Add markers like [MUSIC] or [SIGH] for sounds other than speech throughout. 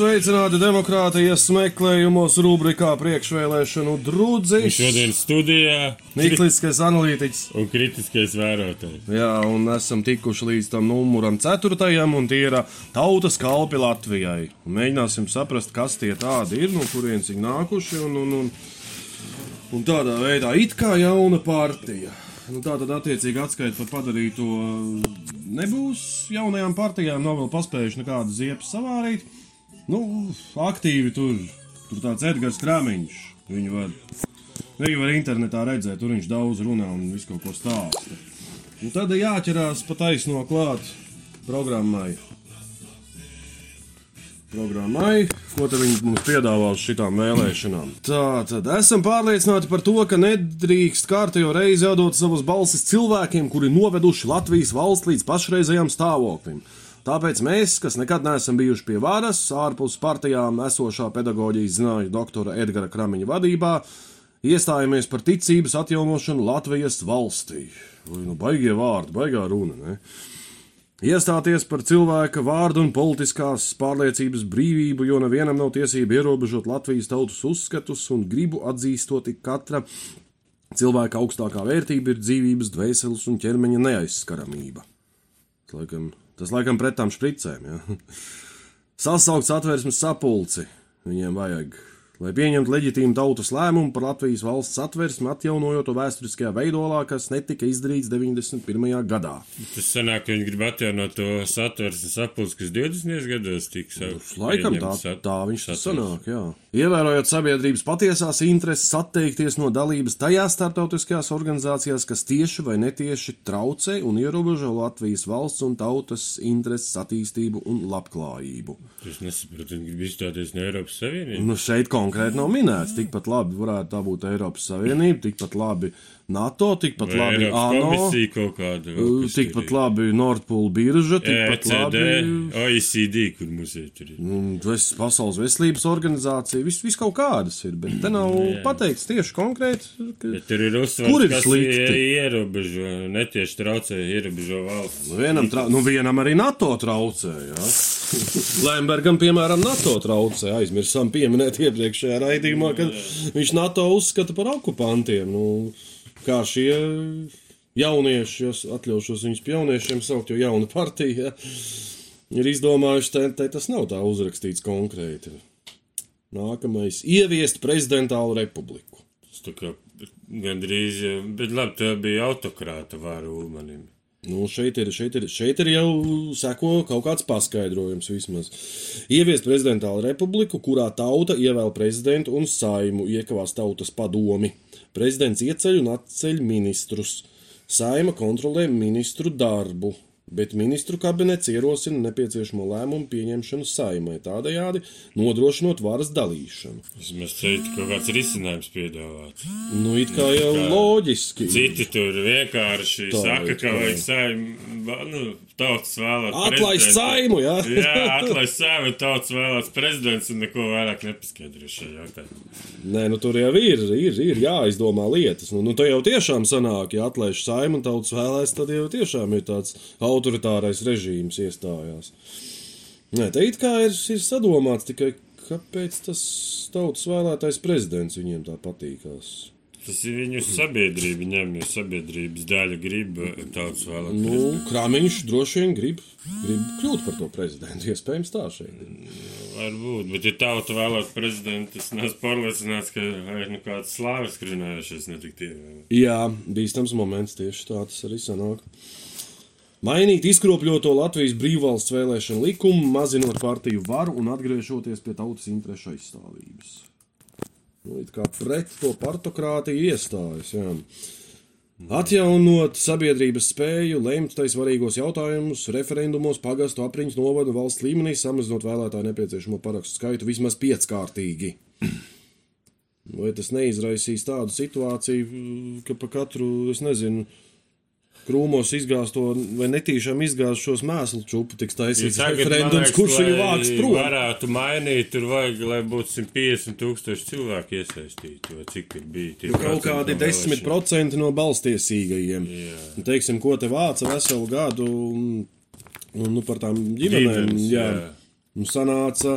sveicināti demokrātijas meklējumos, rubrikā priekšvēlēšanu Un drudzis. šodien studijā Nikliskais analītiķis. un kritiskais vērotājs. Jā, un esam tikuši līdz tam numuram ceturtajam, un tie ir tautas kalpi Latvijai. Un mēģināsim saprast, kas tie tādi ir, no kurienes viņi nākuši, un, un, un, un tādā veidā it kā jauna partija. Nu, tā tad attiecīgi atskaita par padarīto nebūs. Jaunajām partijām nav vēl paspējuši nekādas ziepes savārīt. Nu, aktīvi tur, tur tāds Edgars Krāmiņš. Viņu var, viņu var internetā redzēt, tur viņš daudz runā un visu kaut ko stāsta. Un tad jāķerās pa taisno klāt programmai. Programmai, ko tad viņi mums piedāvā uz šitām vēlēšanām. Tā tad esam pārliecināti par to, ka nedrīkst kārtējo reizi jādod savas balsis cilvēkiem, kuri noveduši Latvijas valsts līdz pašreizējam stāvoklim. Tāpēc mēs, kas nekad neesam bijuši pie varas, ārpus partijām esošā pedagoģijas zinātņu doktora Edgara Kramiņa vadībā, iestājamies par ticības atjaunošanu Latvijas valstī. Vai nu baigie vārdi, baigā runa, ne? Iestāties par cilvēka vārdu un politiskās pārliecības brīvību, jo nevienam nav tiesība ierobežot Latvijas tautas uzskatus un gribu atzīstot ik katra cilvēka augstākā vērtība ir dzīvības, dvēseles un ķermeņa neaizskaramība. Laikam, tas laikam pret tām špricēm, ja? [LAUGHS] Sasaukts atvērsmes sapulci viņiem vajag, lai pieņemtu leģitīmu tautas lēmumu par Latvijas valsts atversmi, atjaunojot to vēsturiskajā veidolā, kas netika izdarīts 91. gadā. Tas sanāk, ka viņi grib atjaunot to satversmes sapulci, kas 20. gados tika saukts. Laikam tā, sat- tā viņš satversmes. sanāk, jā. Ievērojot sabiedrības patiesās intereses, atteikties no dalības tajās starptautiskajās organizācijās, kas tieši vai netieši traucē un ierobežo Latvijas valsts un tautas intereses attīstību un labklājību. Es nesaprotu, viņi grib izstāties no Eiropas Savienības. Nu, šeit konkrēti nav minēts. Tikpat labi varētu tā būt Eiropas Savienība, tikpat labi NATO, tikpat Vai labi ANO, kāda. uh, tikpat ir? labi Nordpūl birža, tikpat ECD, labi OECD, kur mums ir ir. Un ves- Pasaules veselības organizācija, viss vis kaut kādas ir, bet te nav pateikts tieši konkrēti. ka- Bet tur ir Kur uzsvars, ir kas slikti? ie- ierobežo, netieši traucē, ierobežo valsts. Nu, Vienam, tra... nu, vienam arī NATO traucē. Jā. Lembergam, piemēram, NATO traucē. Aizmirsām pieminēt iepriekšējā raidījumā, kad viņš NATO uzskata par okupantiem. Nu, kā šie jaunieši, es atļaušos viņus par jauniešiem saukt, jo jauna partija ja, ir izdomājuši, te, te tas nav tā uzrakstīts konkrēti. Nākamais - ieviest prezidentālu republiku. Tas tā kā gandrīz, bet labi, tā bija autokrāta varu manim. Nu, šeit, ir, šeit, ir, šeit ir jau seko kaut kāds paskaidrojums vismaz. Ieviest prezidentālu republiku, kurā tauta ievēl prezidentu un saimu, iekavās tautas padomi. Prezidents ieceļ un atceļ ministrus. Saima kontrolē ministru darbu, bet ministru kabinets ierosina nepieciešamo lēmumu pieņemšanu saimai, tādējādi nodrošinot varas dalīšanu. Vismaz šeit kaut kāds risinājums piedāvāts. Nu, it kā jau loģiski. Citi tur vienkārši Tā saka, ka vajag saim, nu, tautas vēlēt. Atlaist saimu, jā? [LAUGHS] Jā, atlaist saimu, tautas vēlēts prezidents un neko vairāk nepaskaidro šajā jautājumā. Nē, nu tur jau ir, ir, ir jāizdomā lietas. Nu, nu tā jau tiešām sanāk, ja atlaiž saimnu un tautas vēlēs, tad jau tiešām ir tāds autoritārais režīms iestājās. Nē, te it kā ir, ir sadomāts tikai, kāpēc tas tautas vēlētais prezidents viņiem tā patīkās. Tas ir viņu sabiedrība, ņem, jo sabiedrības daļa grib eh, tautas vēlēt. Nu, Krāmiņš droši vien grib, grib kļūt par to prezidentu. Iespējams, tā šeit ir. Varbūt, bet ja tauta vēlēt prezidentu, tas nes pārliecināts, ka ir nu kāds slāvis runājušies netik tie. Jā, bīstams moments tieši tā tas arī sanāk. Mainīt izkropļoto Latvijas brīvvalsts vēlēšanu likumu, mazinot partiju varu un atgriežoties pie tautas interešu aizstāvības. Nu, it kā pret to partokrātiju iestājas. Jā. Atjaunot sabiedrības spēju lemt tai svarīgos jautājumus, referendumos, pagastu apriņķu novadu valsts līmenī, samazinot vēlētāju nepieciešamo parakstu skaitu vismaz pieckārtīgi. Vai tas neizraisīs tādu situāciju, ka pa katru, es nezinu, krūmos izgāsto vai netīšām izgāzt šos mēslu čupu, tiks taisīts man referendums, kurš viņu vāks prom? varētu mainīt, tur vajag, lai būtu 150 tūkstoši cilvēku iesaistīti, vai cik tur bija. Nu, Kaut kādi no vēlēšanām. 10% no balstiesīgajiem. Un, Teiksim, ko te vāca veselu gadu, un, un nu, par tām ģimenēm. Ģimenes, Jā. jā. Un sanāca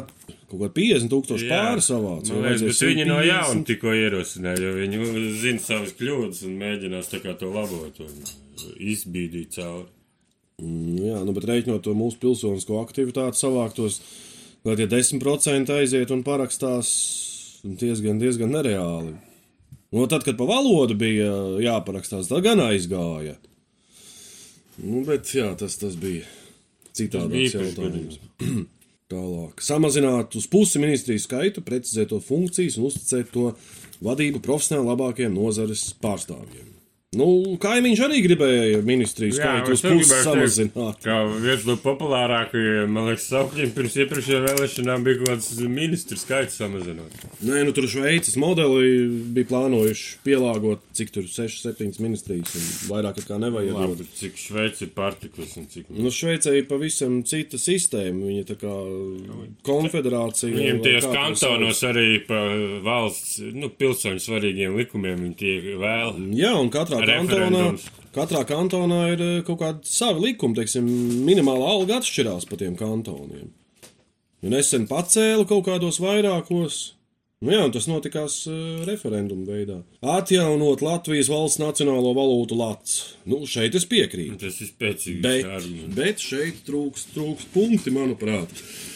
kaut kā 50 tūkstoši Jā. pāri savāc. Man liekas, bet viņi no jauna tikko ierosināja, jo viņi zina savas kļūdas un mēģinās tā kā to labot un izbīdīt cauri. Nu, jā, nu, bet reiķinot to mūsu pilsonisko aktivitāti savāktos, lai tie 10% aiziet un parakstās diezgan, diezgan nereāli. Nu, tad, kad pa valodu bija jāparakstās, tad gan aizgāja. Nu, bet jā, tas, tas bija citādāks jautājums. [CLEARS THROAT] Tālāk. Samazināt uz pusi ministriju skaitu, precizēt to funkcijas un uzticēt to vadību profesionāli labākajiem nozares pārstāvjiem. Nu, kaimiņš arī gribēja ministriju skaitu uz pusi samazināt. Kā viens no populārākajiem, man liekas, saukļiem pirms iepriekšējām vēlēšanām bija kaut kāds ministru skaits samazinot. Nē, nu tur Šveices modeli bija plānojuši pielāgot, cik tur 6, 7 ministrijas un vairāk kā nevajag. Labi, cik Šveici ir partikusi un cik. Nu, Šveicē ir pavisam cita sistēma. Viņa tā kā konfederācija. Viņiem to kantonos arī pa valsts, nu, pilsoņu svarīgiem likumiem viņi tie vēl. Jā, un katrā kantonā, katrā kantonā ir eh, kaut kāda sava likuma. Teiksim, minimāla alga atšķirās pa tiem kantoniem. Un nesen pacēla kaut kādos vairākos. Nu jā, tas notikās uh, referenduma veidā. Atjaunot Latvijas valsts nacionālo valūtu lats. Nu, šeit es piekrītu. Tas ir spēcīgs Bet, bet šeit trūkst, trūkst punkti, manuprāt. Uh,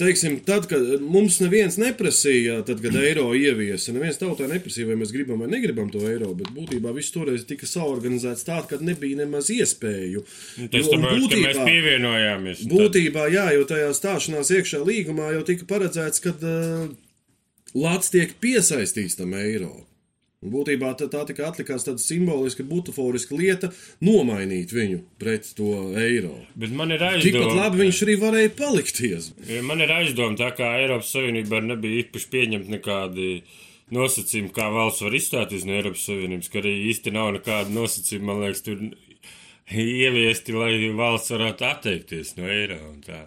Teiksim, tad, kad mums neviens neprasīja, tad, kad eiro ieviesa, neviens tautā neprasīja, vai mēs gribam vai negribam to eiro, bet būtībā viss toreiz tika saorganizēts tā, ka nebija nemaz iespēju. Tas Jo, tāpēc, ka mēs pievienojāmies. Būtībā, jā, jo tajā stāšanās iekšā līgumā jau tika paredzēts, ka uh, Latvijas tiek piesaistīts tam eiro. Būtībā tā, tā tikai atlikās tāda simboliska, butaforiska lieta nomainīt viņu pret to eiro. Bet man ir Tikpat aizdoma. labi viņš arī varēja palikties. Man ir aizdoma, tā kā Eiropas Savienībā nebija īpaši pieņemt nekādi nosacījumi, kā valsts var izstāties no Eiropas Savienības, ka arī īsti nav nekāda nosacījuma, man liekas, tur ieviesti, lai valsts varētu atteikties no eiro un tā.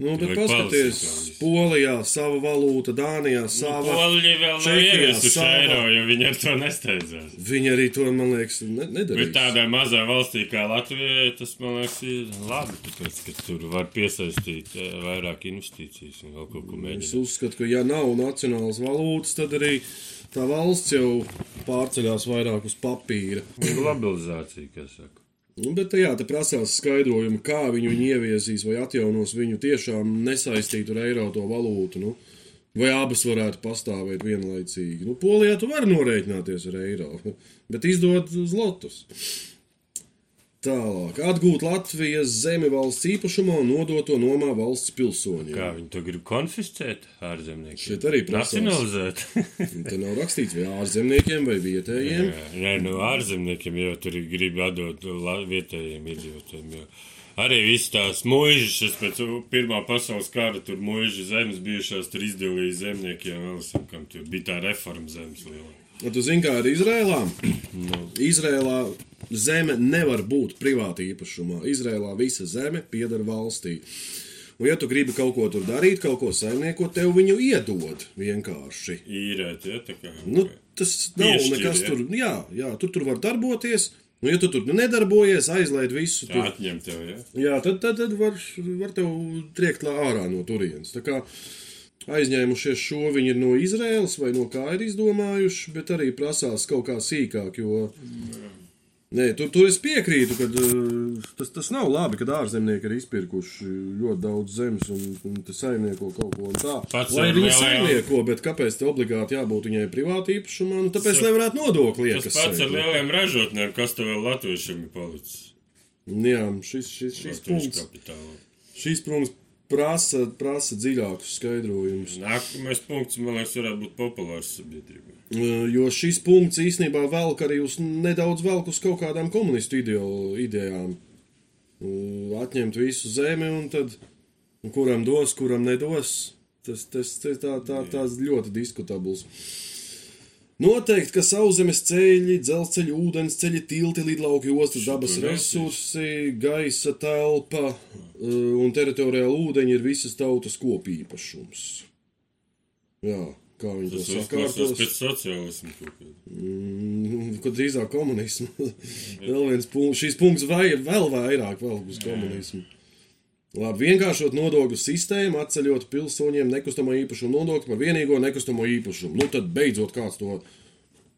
Nu, bet vēl visu. Polijā sava valūta, Dānijā sava. Polija vēl nav Čehijā ieviesuši sava. eiro, jo viņi ar to nesteidzās. Viņi arī to, man liekas, ne, Bet nedarīja. tādai mazai valstī kā Latvijai tas, man liekas, ir labi, tāpēc, ka tur var piesaistīt eh, vairāk investīcijas un vēl kaut ko Es mēģināt. uzskatu, ka ja nav nacionālas valūtas, tad arī tā valsts jau pārceļās vairāk uz papīra. Globalizācija, kas saka. Nu, bet jā, te prasās skaidrojumi, kā viņi viņu ieviesīs vai atjaunos viņu tiešām nesaistītu ar eiro to valūtu. Nu. Vai abas varētu pastāvēt vienlaicīgi? Nu, Polijā tu vari norēķināties ar eiro, bet izdod zlotus. Tālāk, atgūt Latvijas zemi valsts īpašumā un nodot to nomā valsts pilsoņiem. Kā viņi to grib konfiscēt ārzemniekiem? Šeit arī prasās. Nacionalizēt. [LAUGHS] Te nav rakstīts, vai ārzemniekiem vai vietējiem. Jā, Nē, no ārzemniekiem jau tur grib atdot vietējiem iedzīvotājiem. jo Arī viss tās mūžas, pēc Pirmā pasaules kara tur mūža zemes bijušās, tur izdalīja zemniekiem, vēl kam tur bija tā reforma zemes liela. Ja tu zini, kā ir [CLEARS THROAT] Izrēlā? Izrēlā zeme nevar būt privāta īpašumā. Izrēlā visa zeme pieder valstī. Un, ja tu gribi kaut ko tur darīt, kaut ko saimniekot, tev viņu iedod vienkārši. Īrēt, ja, tā kā. Nu, tas nav Piešķir, nekas ja? tur. Jā, jā, tu tur var darboties. Nu, ja tu tur nedarbojies, aizlaid visu. Tur, Atņemt tev, ja? Jā, tad, tad, tad var, var tev triekt ārā no turienes. Tā kā aizņēmušies šo viņi ir no Izraēlas vai no kā ir izdomājuši, bet arī prasās kaut kā sīkāk. Jo, Nē, tur, tur es piekrītu, ka uh, tas, tas nav labi, kad ārzemnieki ir izpirkuši ļoti daudz zemes un, un saimnieko kaut ko tādu. Pats Lai viņi saimnieko, bet kāpēc te obligāti jābūt viņai privāti īpašumā? Nu, tāpēc nevarētu nodokli Tas iekas. pats ar lieliem ražotnēm, kas tev vēl latviešiem ir palicis. Jā, šis, šis, šis Latvijas punkts, kapitāla. šis punkts prasa, prasa dziļākus skaidrojumus. Nākamais punkts, man liekas, varētu būt populārs sabiedrībā. Uh, Jo šis punkts īstenībā velk arī uz nedaudz velk uz kaut kādām komunistu ideo, idejām. Uh, Atņemt visu zemi un tad nu, kuram dos, kuram nedos. Tas, tas, tas tā, tā, tās ļoti diskutabls. Noteikti, ka sauszemes ceļi, dzelzceļi, ūdens ceļi, tilti, lidlauki, ostas, dabas resursi, gaisa telpa uh, un teritoriāla ūdeņi ir visas tautas kopīpašums. Jā, kā viņi to Tas sakārtos. pēc sociālismu kaut kāda. Mm, Ko drīzāk komunismu. [LAUGHS] vēl viens punkts. Šīs punkts vai vēl vairāk vēl uz komunismu. Labi, vienkāršot nodokļu sistēmu, atceļot pilsoņiem nekustamo īpašumu nodokli par vienīgo nekustamo īpašumu. Nu, tad beidzot kāds to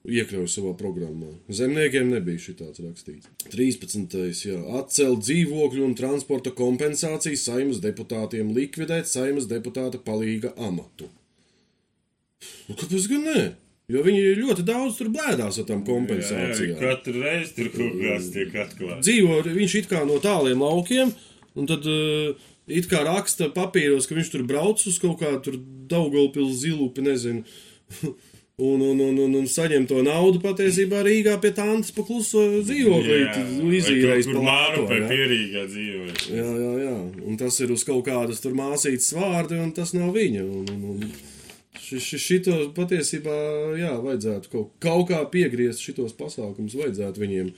iekļauj savā programmā. Zemniekiem nebija šī tāds rakstīts. 13. Jā, atcelt dzīvokļu un transporta kompensāciju saimnes deputātiem, likvidēt saimnes deputāta palīga amatu. Nu, kāpēc gan ne? Jo viņi ļoti daudz tur blēdās ar tām Jā, kompensācijām. katru reizi tur kaut kāds tiek atklāts. dzīvo viņš it kā no tāliem laukiem, un tad uh, it kā raksta papīros, ka viņš tur brauc uz kaut kādu Daugopils zilupi, nezinu. [LAUGHS] Un, un, un, un, un saņem to naudu patiesībā Rīgā pie tādas pakluso dzīvoklī, izīrējis par pa vai jā. pierīgā dzīvē. Jā, jā, jā. Un tas ir uz kaut kādas tur māsītas vārdi, un tas nav viņa. Un, un, un ši, ši, šito patiesībā, jā, vajadzētu kaut, kaut kā piegriezt šitos pasākumus, vajadzētu viņiem. Un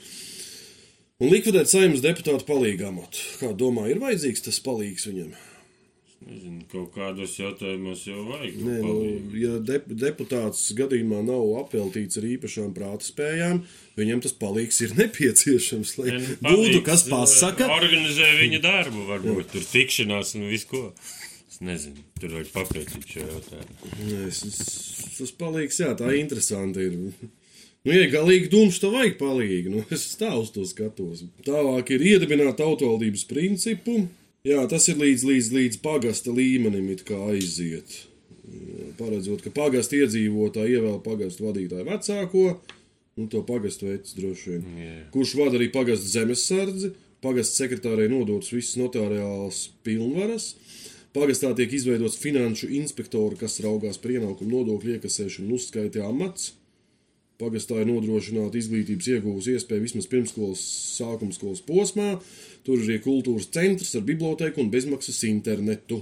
likvidēt saimnes deputātu palīgāmatu. Kā domā, ir vajadzīgs tas palīgs viņam? Nezinu, kaut kādos jautājumos jau vajag. Nē, nu, palīgu. ja de, deputāts gadījumā nav apveltīts ar īpašām prāta spējām, viņam tas palīgs ir [LAUGHS] nepieciešams, lai Nē, nu, būtu kas pasaka. Organizē viņa darbu, varbūt tur tikšanās un visu ko. Es nezinu, tur vajag papētīt šo jautājumu. Nē, es- Tas palīgs, jā, tā interesanti ir. Nu, ja galīgi dūms, tad vajag palīgu. Nu, es tā uz to skatos. Tālāk ir iedibināt autovaldības principu. Jā, tas ir līdz, līdz, līdz pagasta līmenim, kā aiziet. Paredzot, ka pagasta iedzīvotāji ievēl pagastu vadītāju vecāko, nu, to pagastu veids droši vien. Jā. Kurš vada arī pagastu zemesardzi, pagastu sekretārai nodotas visas notariālās pilnvaras. Pagastā tiek izveidots finanšu inspektori, kas raugās par ienākumu nodokļu iekasēšanu un uzskaiti amats. Pagastā ir nodrošināta izglītības iegūs iespēja vismaz pirmskolas sākuma skolas posmā. Tur ir arī kultūras centrs ar biblioteku un bezmaksas internetu,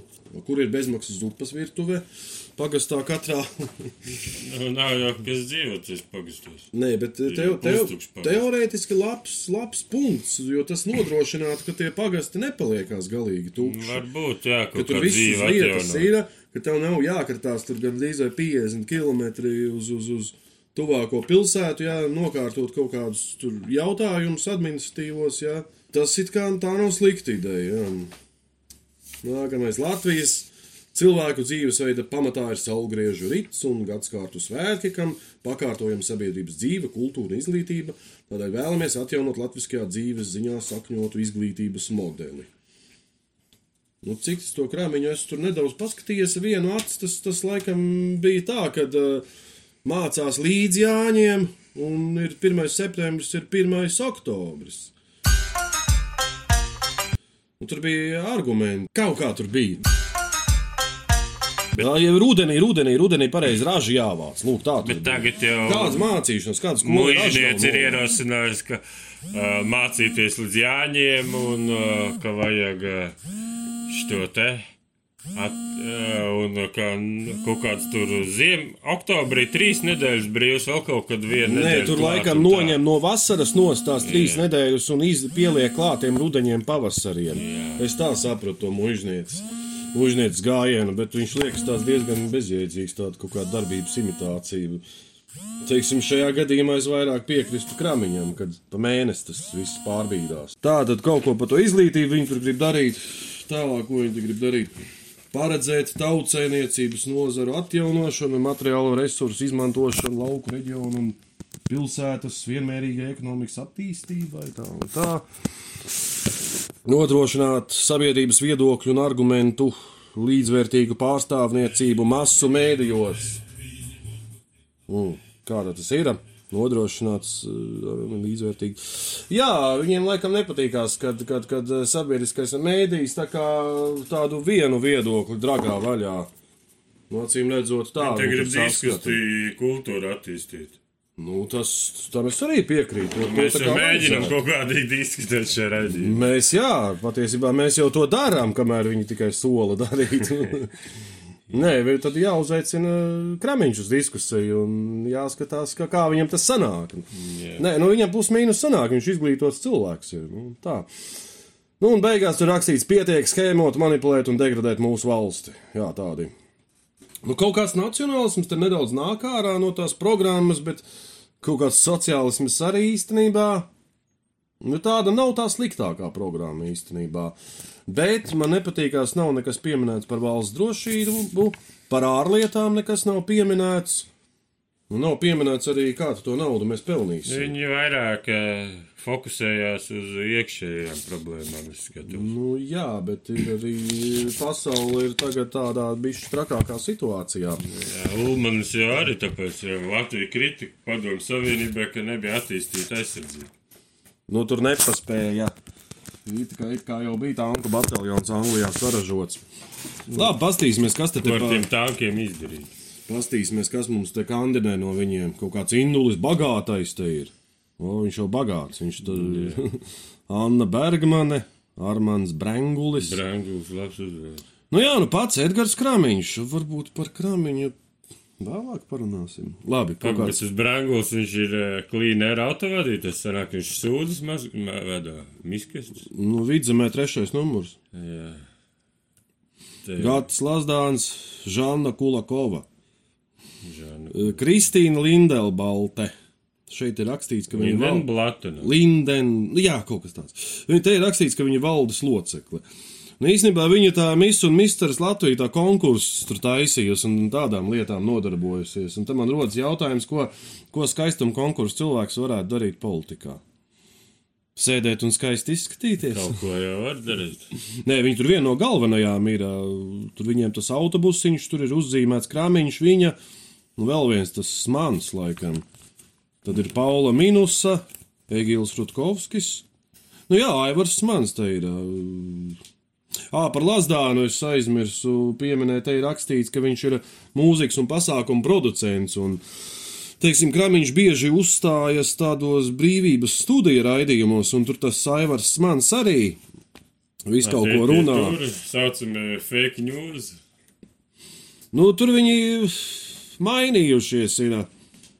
kur ir bezmaksas zupas virtuve. Pagastā katrā. [LAUGHS] Nu, nav jau kas dzīvot, es pagastos. Nē, bet te, te, pustukšs pagasts. teorētiski labs, labs punkts, jo tas nodrošinātu, ka tie pagasti nepaliekās galīgi tukši. Varbūt, jā, ka tur viss vietas ir, ka tev nav jākartās tur gandrīz vai 50 km uz, uz, uz tuvāko pilsētu, jā, nokārtot kaut kādus tur jautājumus administratīvos, jā. Tas it kā tā nav slikta ideja, jā. Nākamais Latvijas cilvēku dzīvesveida pamatā ir saulgriežu rits un gadskārtu svētki, kam pakārtojama sabiedrības dzīve, kultūra izglītība. Tādēļ vēlamies atjaunot latviskajā dzīves ziņā sakņotu izglītības modeli. Nu, cik tas to krāmiņu es tur nedaudz paskatījos, vienu acu tas, tas laikam bija tā, ka uh, mācās līdz Jāņiem, un ir 1. septembris, ir 1. oktobris. Un tur bija argumenti, kaut kā tur bija. Jā, jau rudenī, rudenī, rudenī pareizi ražu jāvāc. Lūk, tā tur tagad jau Kādas mācīšanas, kādas Mūžnieks ir ierosinājusi, ka uh, mācīties līdz jāņiem un uh, ka vajag uh, šo te. At, uh, un n- kaut kāds tur ziem, oktobrī trīs nedēļas brīvs, vēl kaut kad viena Nē, tur klāt laikam noņem no vasaras nost tās trīs Jā. nedēļas un iz, pieliek klātiem rudeņiem pavasariem. Jā. Es tā sapratu to mužnieces. Mužnieces gājienu, bet viņš liekas tāds diezgan bezjēdzīgs, tāda kaut kāda darbības imitācija. Teiksim, šajā gadījumā es vairāk piekrītu kramiņam, kad pa mēnesi tas viss pārbīdās. Tā tad kaut ko par to izglītību viņi tur grib darīt. Tālāk, ko viņi grib darīt? Paredzēt tautsēniecības nozaru atjaunošanu, materiālo resursu izmantošanu lauku reģionu un pilsētas vienmērīgai ekonomikas attīstībai. Tā un tā. Nodrošināt sabiedrības viedokļu un argumentu līdzvērtīgu pārstāvniecību masu mēdījos. Mm, kāda tas ir? Nodrošināts uh, līdzvērtīgi. Jā, viņiem laikam nepatīkās, kad, kad, kad uh, sabiedriskais mēdījis tā kā tādu vienu viedokli dragā vaļā. No acīm redzot, tā Te grib diskusiju kultūru attīstīt. Nu, tas tam es arī piekrītu. to Mēs jau mēģinām kaut kādīgi diskutēt šajā raidījumā. Mēs, jā, patiesībā mēs jau to darām, kamēr viņi tikai sola darīt. [LAUGHS] Nē, vai tad jāuzaicina kramiņš uz diskusiju un jāskatās, kā, kā viņam tas sanāk. Jā. Nē, nu viņam plus mīnus sanāk, viņš izglītots cilvēks ir. Nu, tā. Nu, un beigās tur rakstīts, pietiek schēmot, manipulēt un degradēt mūsu valsti. Jā, tādi. Nu, kaut kāds nacionālisms te nedaudz nāk ārā no tās programmas, bet kaut kāds sociālisms arī īstenībā. Nu, tāda nav tā sliktākā programma īstenībā. Bet man nepatīkās, nav nekas pieminēts par valsts drošību, par ārlietām nekas nav pieminēts. Un nav pieminēts arī, kā tu to naudu mēs pelnīsim. Viņi vairāk eh, fokusējās uz iekšējām problēmām. Nu, jā, bet ir arī pasaule ir tagad tādā bišķi trakākā situācijā. Jā, Ulmanis jau arī tāpēc, ja Latvija kritika padomu savienībai, ka nebija attīstīta aizsardzība. Nu, tur nepaspēja. It kā, it kā jau bija tanku bataljons Anglijā saražots. Labi, pastīsimies, kas te Ko ar tiem tankiem izdarīt? Pastīsimies, kas mums te kandidē no viņiem. Kaut kāds indulis bagātais te ir. O, viņš jau bagāts. Viņš tur [LAUGHS] Anna Bergmane, Armāns Brengulis. Branguls, labs uzvārds. Nu jā, nu pats Edgars Kramiņš. Varbūt par Kramiņu vēlāk parunāsim. Labi, Kāpēc kāds. tas Branguls, viņš ir klīnera autovadītājs, sanāk, viņš sūdzas maz, ma- vedā miskastus. Nu, vidzemē trešais numurs. Jā. Te, Gatis Lazdāns, Žanna Kulakova, Žāna. eh, Kristīna Lindelbalte. Šeit ir rakstīts, ka viņa Linden val- Blatena. Linden, jā, kaut kas tāds. Viņa te ir rakstīts, ka viņa ir valdes locekle. Nu, īstenībā viņa tā Miss un Misters Latvija tā konkursus tur taisījusi un tādām lietām nodarbojusies. Un te man rodas jautājums, ko, ko skaistuma konkursu cilvēks varētu darīt politikā. Sēdēt un skaisti izskatīties. Kaut ko jau var darīt. [LAUGHS] Nē, viņi tur viena no galvenajām ir. Tur viņiem tas autobusiņš, tur ir uzzīmēts krāmiņš, viņa, un vēl viens tas smans, laikam. Tad ir Paula Minusa, Egīls Rutkovskis. Nu jā, Aivars Smans te ir. Ā, par Lazdānu es aizmirsu pieminēt, te ir rakstīts, ka viņš ir mūzikas un pasākumu producents. Un, teiksim, Kramiņš bieži uzstājas tādos brīvības studiju raidījumos, un tur tas Aivars Smans arī visu kaut ko runā. Tur saucamie fake news. Nu, tur viņi mainījušies. Ir.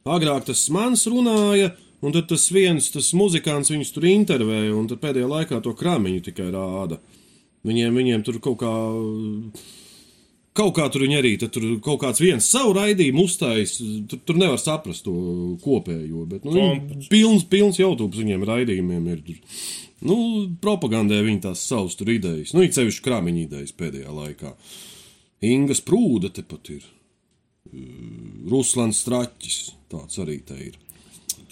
Agrāk tas mans runāja, un tad tas viens, tas muzikants viņus tur intervēja, un tad pēdējā laikā to krāmiņu tikai rāda. Viņiem, viņiem tur kaut kā. Kaut kā tur viņi arī tur kaut kāds viens savu raidījumu uztais. Tur, tur nevar saprast to kopējo. Bet, nu, Kompats. pilns, pilns YouTube viņiem raidījumiem ir. Tur. Nu, propagandē viņi tās savas tur idejas. Nu, it sevišķi krāmiņa idejas pēdējā laikā. Inga Sprūda tepat ir. Ruslans Straķis. Tāds arī te ir.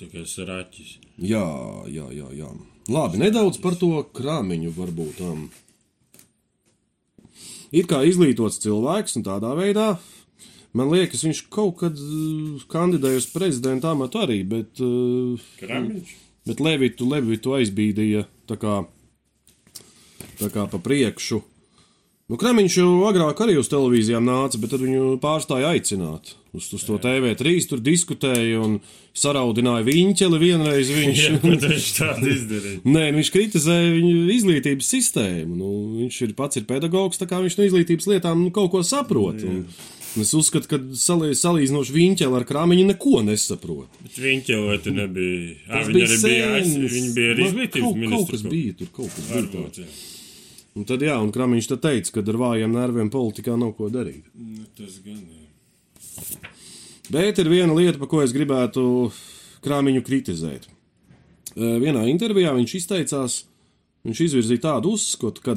Tikai saraķis. Jā, jā, jā. jā. Labi, nedaudz par to krāmiņu varbūt. Um. Ir kā izglītots cilvēks, un tādā veidā man liekas, viņš kaut kad uh, kandidēja uz prezidenta amatu arī, bet, uh, Kramiņš. bet Levitu, Levitu aizbīdīja tā kā, tā kā pa priekšu. Nu, Kramiņš jau agrāk arī uz televīzijām nāca, bet tad viņu pārstāja aicināt. Uz, uz to TV3 tur diskutēja un saraudināja viņķeli vienreiz. Viņš, [LAUGHS] Jā, viņš tādu izdarīja. Nē, nu, viņš kritizēja viņu izglītības sistēmu. Nu, viņš ir pats ir pedagogs, tā kā viņš no izglītības lietām nu, kaut ko saprot. Un, es uzskatu, ka salī, salīdzinoši viņķeli ar krāmiņu neko nesaprot. Bet jau vai tu nebija. Ā, Tas Viņi bija arī bija, viņi bija arī izglītības kaut, kaut ministrs. kas bija tur, kaut kas bija. Varbūt, jā. Un tad, jā, un krāmiņš tad teica, ka ar vājiem nerviem politikā nav ko darīt. Nu, Tas gan, jā. Bet ir viena lieta, par ko es gribētu krāmiņu kritizēt. E, Vienā intervijā viņš izteicās, viņš izvirzīja tādu uzskatu, ka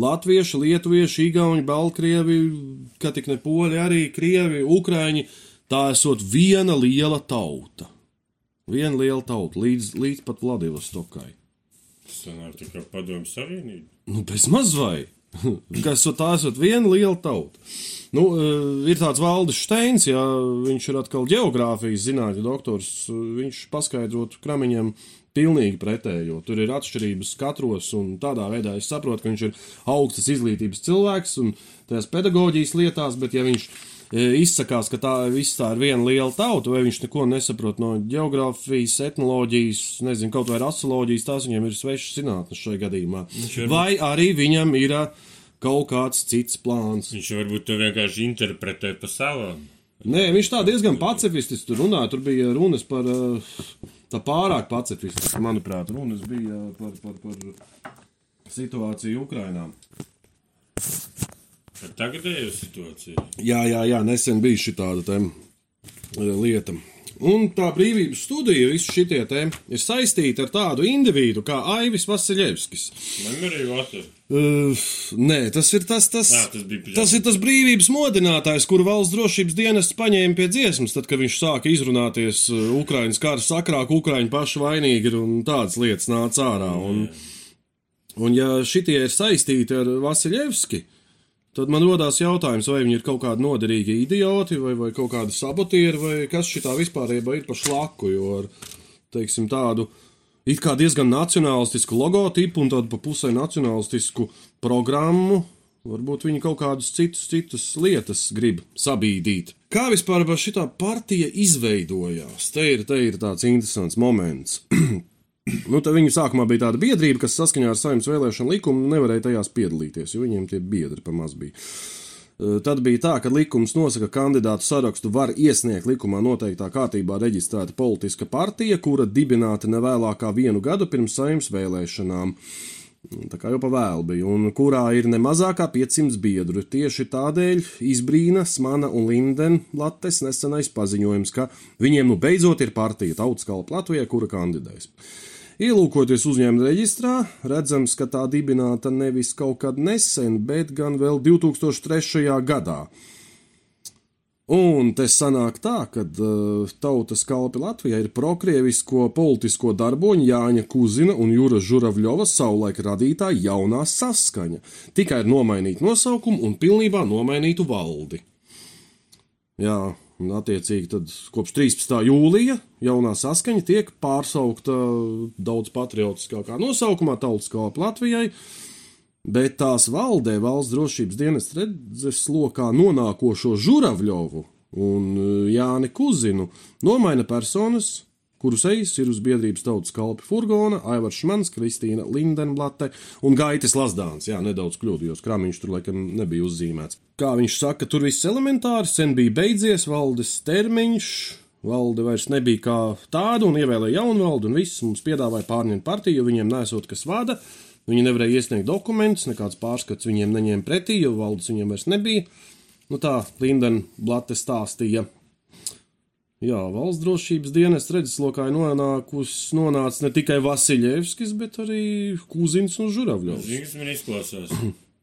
latvieši, lietuvieši, igauni, baltkrievi, ka tik ne poļi, arī krievi, ukraini, tā esot viena liela tauta. Viena liela tauta, līdz, līdz pat Vladivostokai. Sanāk tā kā padomu savienība. Nu, bez maz vai. kas ir tās ir viena liela tauta. Nu, eh, ir tāds Valdis Steins, ja viņš ir atkal geogrāfijas zinātņu doktors, viņš paskaidrotu kramiņam pilnīgi pretējo. Tur ir atšķirības katros, un tādā veidā es saprotu, ka viņš ir augstas izglītības cilvēks un tās pedagoģijas lietās, bet ja viņš e, izsakās, ka tā viss tā ir viena liela tauta, vai viņš neko nesaprot no geogrāfijas, etnoloģijas, nezinu, kaut vai rasoloģijas, tās viņam ir svešas zinātnes šajā gadījumā. Vai arī viņam ir kaut kāds cits plāns. Viņš varbūt to vienkārši interpretē pa savām. Nē, viņš tā diezgan pacifistis tur runāja. Tur bija runas par tā pārāk pacifistisku, manuprāt, runas bija par, par, par situāciju Ukrainā. Tagadējo situāciju. Jā, jā, jā, nesen bija šī tāda lieta. Un tā brīvības studija, visi šie te ir saistīti ar tādu individu kā Aivis Vasiljevskis. Memory Water. Uh, nē, tas ir tas, tas, Jā, tas tas ir tas brīvības modinātājs, kuru valsts drošības dienests paņēma pie dziesmas, tad, kad viņš sāka izrunāties uh, Ukraiņas kara sakrā, ka Ukraiņi paši vainīgi ir un tādas lietas nāca ārā. Un, un ja šitie ir saistīti ar Vasiljevski, tad man rodās jautājums, vai viņi ir kaut kādi noderīgi idioti, vai, vai kaut kādi sabotieri, vai kas šitā vispārībā ir pa šlaku, jo ar, teiksim, tādu it kā diezgan nacionālistisku logotipu un tādu pa pusē nacionālistisku programmu. Varbūt viņi kaut kādus citus, citus lietas grib sabīdīt. Kā vispār šī partija izveidojās? Te ir, te ir tāds interesants moments. [CLEARS THROAT] Nu, viņu sākumā bija tāda biedrība, kas saskaņā ar saimnes vēlēšanu likumu nevarēja tajās piedalīties, jo viņiem tie biedri pamaz bija. Eh, Tad bija tā, ka likums nosaka, ka kandidātu sarakstu var iesniegt likumā noteiktā kārtībā reģistrēta politiska partija, kura dibināta ne vēlākā vienu gadu pirms saimnes vēlēšanām. Tā kā jau pa vēlu bija, un kurā ir ne mazākā 500 biedru. Tieši tādēļ izbrīna Smana un Lindenlates nesenais paziņojums, ka viņiem nu beidzot ir partija Tautas kalpa Latvijā, kura kandidēs. Ielūkoties uzņēmuma reģistrā, redzams, ka tā dibināta nevis kaut kad nesen, bet gan vēl 2003. gadā. Un te sanāk tā, ka uh, tautas kalpi Latvijā ir prokrievisko politisko darboņu Jāņa Kuzina un Jūra Žuravļova savulaik radītā jaunā saskaņa. Tikai ir nomainīta nosaukumu un pilnībā nomainītu valdi. Jā, un attiecīgi tad kopš 13. jūlija jaunā saskaņa tiek pārsaukta daudz patriotiskākā nosaukumā Tautas kalpa Latvijai. Bet tās valdē valsts drošības dienas redzes lokā nonākošo Žuravļovu un e, Jāni Kuzinu nomaina personas, kuru sejas ir uz biedrības tautas kalpi furgona, Aivars Šmans, Kristīna Lindenblate un Gaitis Lazdāns. Jā, nedaudz kļūdījos, krāmiņš tur laikam nebija uzzīmēts. Kā viņš saka, tur viss elementāri, sen bija beidzies valdes termiņš, Valde vairs nebija kā tāda, un ievēlēja jaunu valdi, un viss mums piedāvāja pārņemt partiju, jo viņiem nesot kas vada. Viņi nevarēja iesniegt dokumentus, nekāds pārskats viņiem neņēma pretī, jo valdes viņiem vairs nebija. Nu tā Lindena Blate stāstīja. Jā, valsts drošības dienas redzeslokā ir nonākusi, nonācis ne tikai Vasiljevskis, bet arī Kuzins un Žuravļovs. Zini, kas man izklausās,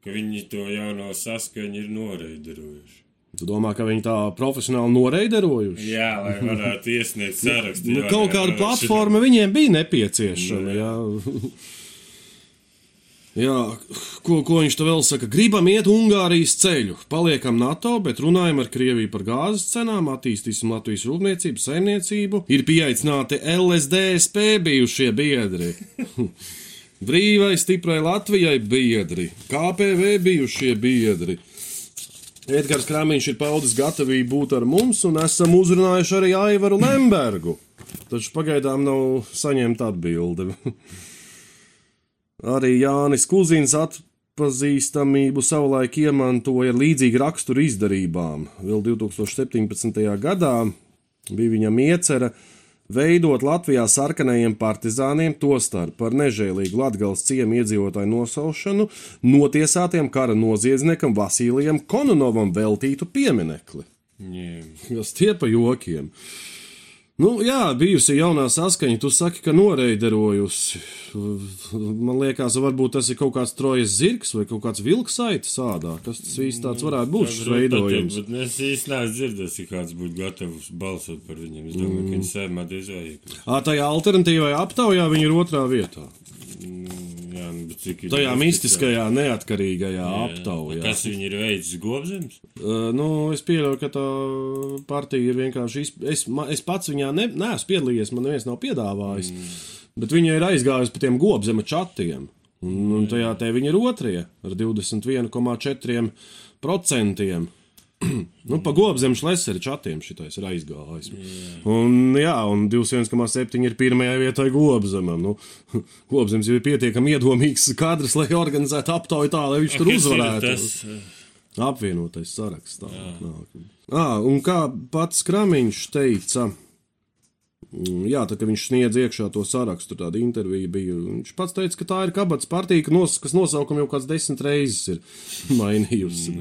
ka viņi to jauno saskaņu ir noreiderojuši. Tu domā, ka viņi tā profesionāli noreiderojuši? Jā, lai varētu iesniegt sarakstu. Nu, kaut kāda platforma viņiem bija nepieciešama. Jā. Ko, ko viņš te vēl saka? Gribam iet Ungārijas ceļu, paliekam NATO, bet runājam ar Krieviju par gāzes cenām, attīstīsim Latvijas rūpniecību, saimniecību. Ir pieaicināti LSDSP bijušie biedri. [LAUGHS] Brīvai, stiprai Latvijai biedri, KPV bijušie biedri. Edgars Krāmiņš ir paudis gatavību būt ar mums, un esam uzrunājuši arī Aivaru Lembergu. Taču pagaidām nav saņemta atbilde. [LAUGHS] Arī Jānis Kuzins atpazīstamību savulaik iemantoja ar līdzīgu raksturu izdarībām. Vēl 2017. gadā bija viņam iecerē veidot Latvijā sarkanajiem partizāniem, tostarp par nežēlīgu Latvijas ciemu iedzīvotāju nosaušanu, notiesātiem kara noziedzniekam Vasilijam Kononovam veltītu pieminekli. Jā. Kas tie pa jokiem? Nu, jā, bijusi jaunā saskaņa, tu saki, ka noreiderojusi. Man liekas, varbūt tas ir kaut kāds trojas zirgs vai kaut kāds vilksaitis sādā. Kas tas īsti tāds varētu būt šis veidojums? Bet es īsti neesmu dzirdējis, ka kāds būtu gatavs balsot par viņiem. Es domāju, ka viņi sēmā diez vai. Ā, tajā alternatīvajā aptaujā viņi ir otrā vietā. Jā, nu, ir Tajā mistiskajā, neatkarīgajā aptaujā. Kas viņi ir veicis gobzems? Uh, nu, es pieļauju, ka tā partija ir vienkārši. Iz... Es, ma, es pats viņā ne, neesmu piedalījies, man neviens nav piedāvājis. Mm. Bet viņa ir aizgājusi pa tiem gobzema čatiem. Un, un tajā te viņa ir otrie ar 21,4%. Nu, pa gobzemu šleseri čatiem šitais ir aizgājis. Un, jā, un 21,7 ir pirmajā vietā gobzemam. Nu, [LAUGHS] gobzems jau ir pietiekami iedomīgs kadrs, lai organizētu aptauju tā, lai viņš tur [LAUGHS] uzvarētu. Apvienotais saraksts. Tā, nāk. À, un kā pats Kramiņš teica, mm, jā, tā, kad viņš sniedz iekšā to sarakstu, tāda intervija bija. Viņš pats teica, ka tā ir kabats partija, kas nosaukumu jau kāds desmit reizes ir [LAUGHS] mainījusi.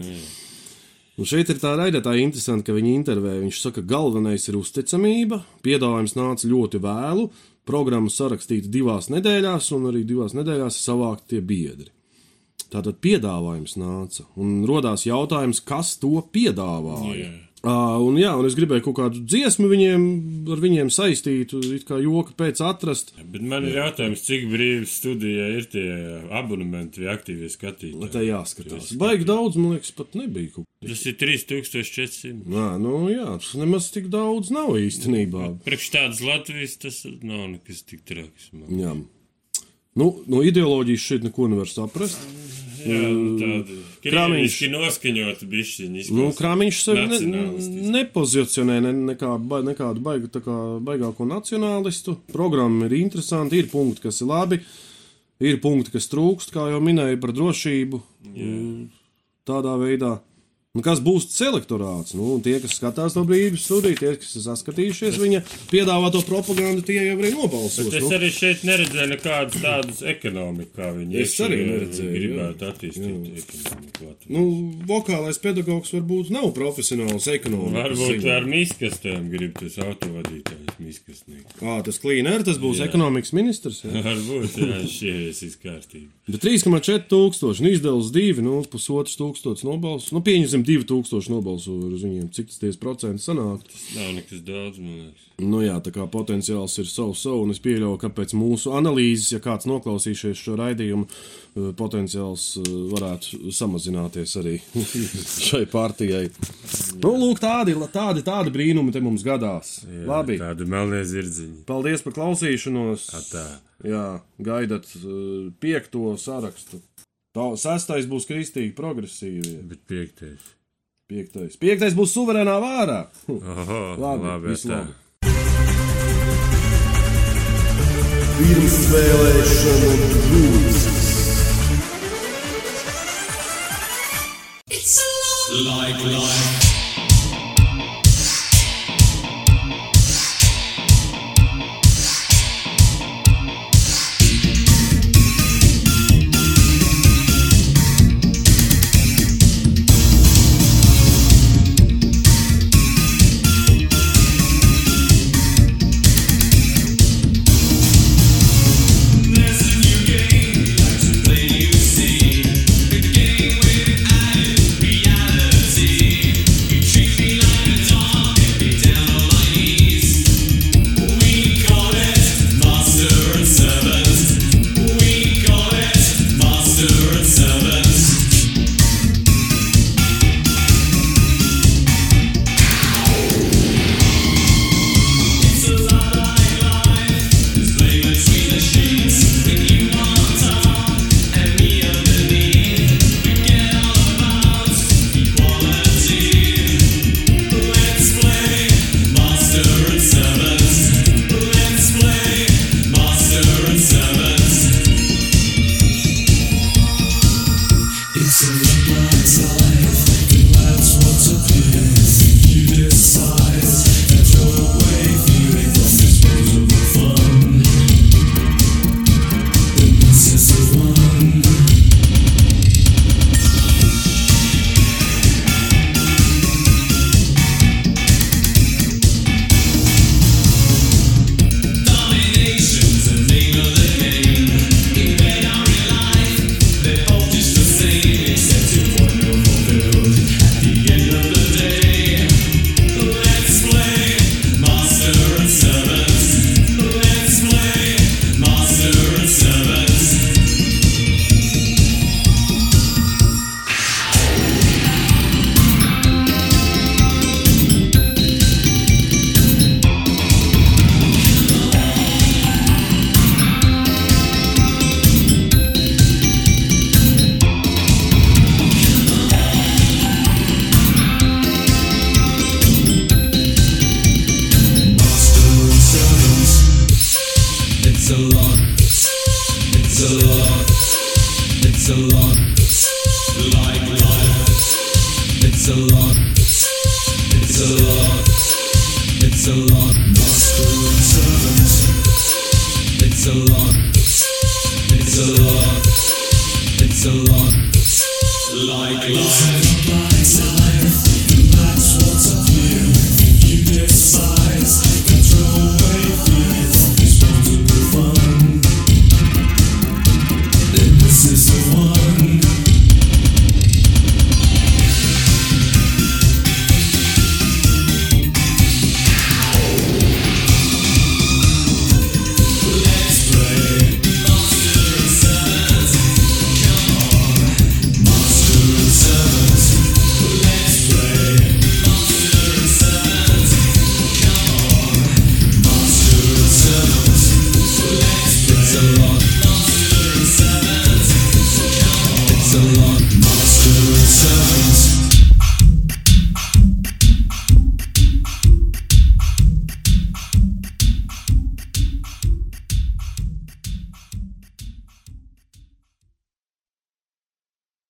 Un šeit ir tā raidītāja interesanti, ka viņi intervē. Viņš saka, ka galvenais ir uzticamība. Piedāvājums nāca ļoti vēlu. Programma sarakstīta divās nedēļās, un arī divās nedēļās savākt tie biedri. Tātad piedāvājums nāca, un radās jautājums, kas to piedāvāja. Jā. Uh, un, jā, un es gribēju kaut kādu dziesmu viņiem, ar viņiem saistītu, it kā joka pēc atrast. Bet man ir jautājums, cik brīvi studijā ir tie abonementi vai aktīvie skatītāji? Tā jāskatās. Baigi daudz, man liekas, pat nebija. Tas ir 3400. Nā, nu jā, tas nemaz tik daudz nav īstenībā. Priekš tādas Latvijas tas nav nekas tik traks. man. Jā. Nu, no ideoloģijas šeit neko nevar saprast. Jā, nu tāda krāmīši noskaņota bišķiņa. Nu, Krāmiņš sevi ne, nepozicionē ne, nekā, ba- nekādu baigu, tā kā baigāko nacionālistu. Programma ir interesanti, ir punkti, kas ir labi, ir punkti, kas trūkst, kā jau minēju par drošību. Mm, Tādā veidā. Un kas būs tas elektorāts? Nu, tie, kas skatās no brīvības studijas, tie, kas ir saskatījušies viņa piedāvāto propagandu, tie jau arī nobalsos. Es Nu, arī šeit neredzēju nekādas tādas ekonomikas, kā viņi Es arī neredzēju, gribētu attīstīt ekonomiku. Latvijā. nu, vokālais pedagogs varbūt nav profesionāls ekonomikas. Varbūt ziņā. ar miskastēm grib tas autovadītājs miskastnieks. Ā, tas klīnēr, tas būs Jā. ekonomikas ministrs. Jā. [LAUGHS] Varbūt, jā, šie ir kārtībā. Bet 3,4 tūkstoši, nu izdevums 2, nu pusotrs tūkstots nobalsu. Nu, pieņemsim 2 tūkstoši nobalsu uz viņiem. Cik tas ties procenti sanāk? Nav nekas daudz, man liekas. Nu jā, tā kā potenciāls ir savu savu, un es pieļauju, ka pēc mūsu analīzes, ja kāds noklausīsies šo raidījumu, eh, potenciāls eh, varētu samazināties arī [LAUGHS] šai partijai. Nu, lūk, tādi, tādi, tādi brīnumi te mums gadās. Jā, Labi, Tāda melnie zirdziņa. paldies par klausīšanos. Tā. Jā, gaidat uh, piekto sarakstu. Tā, sestais būs kristīgi progresīvi. Bet piektais. Piektais, piektais būs suverēnā vārā. Oho, Labi, labi, visu brūces. It's a long like life. like life.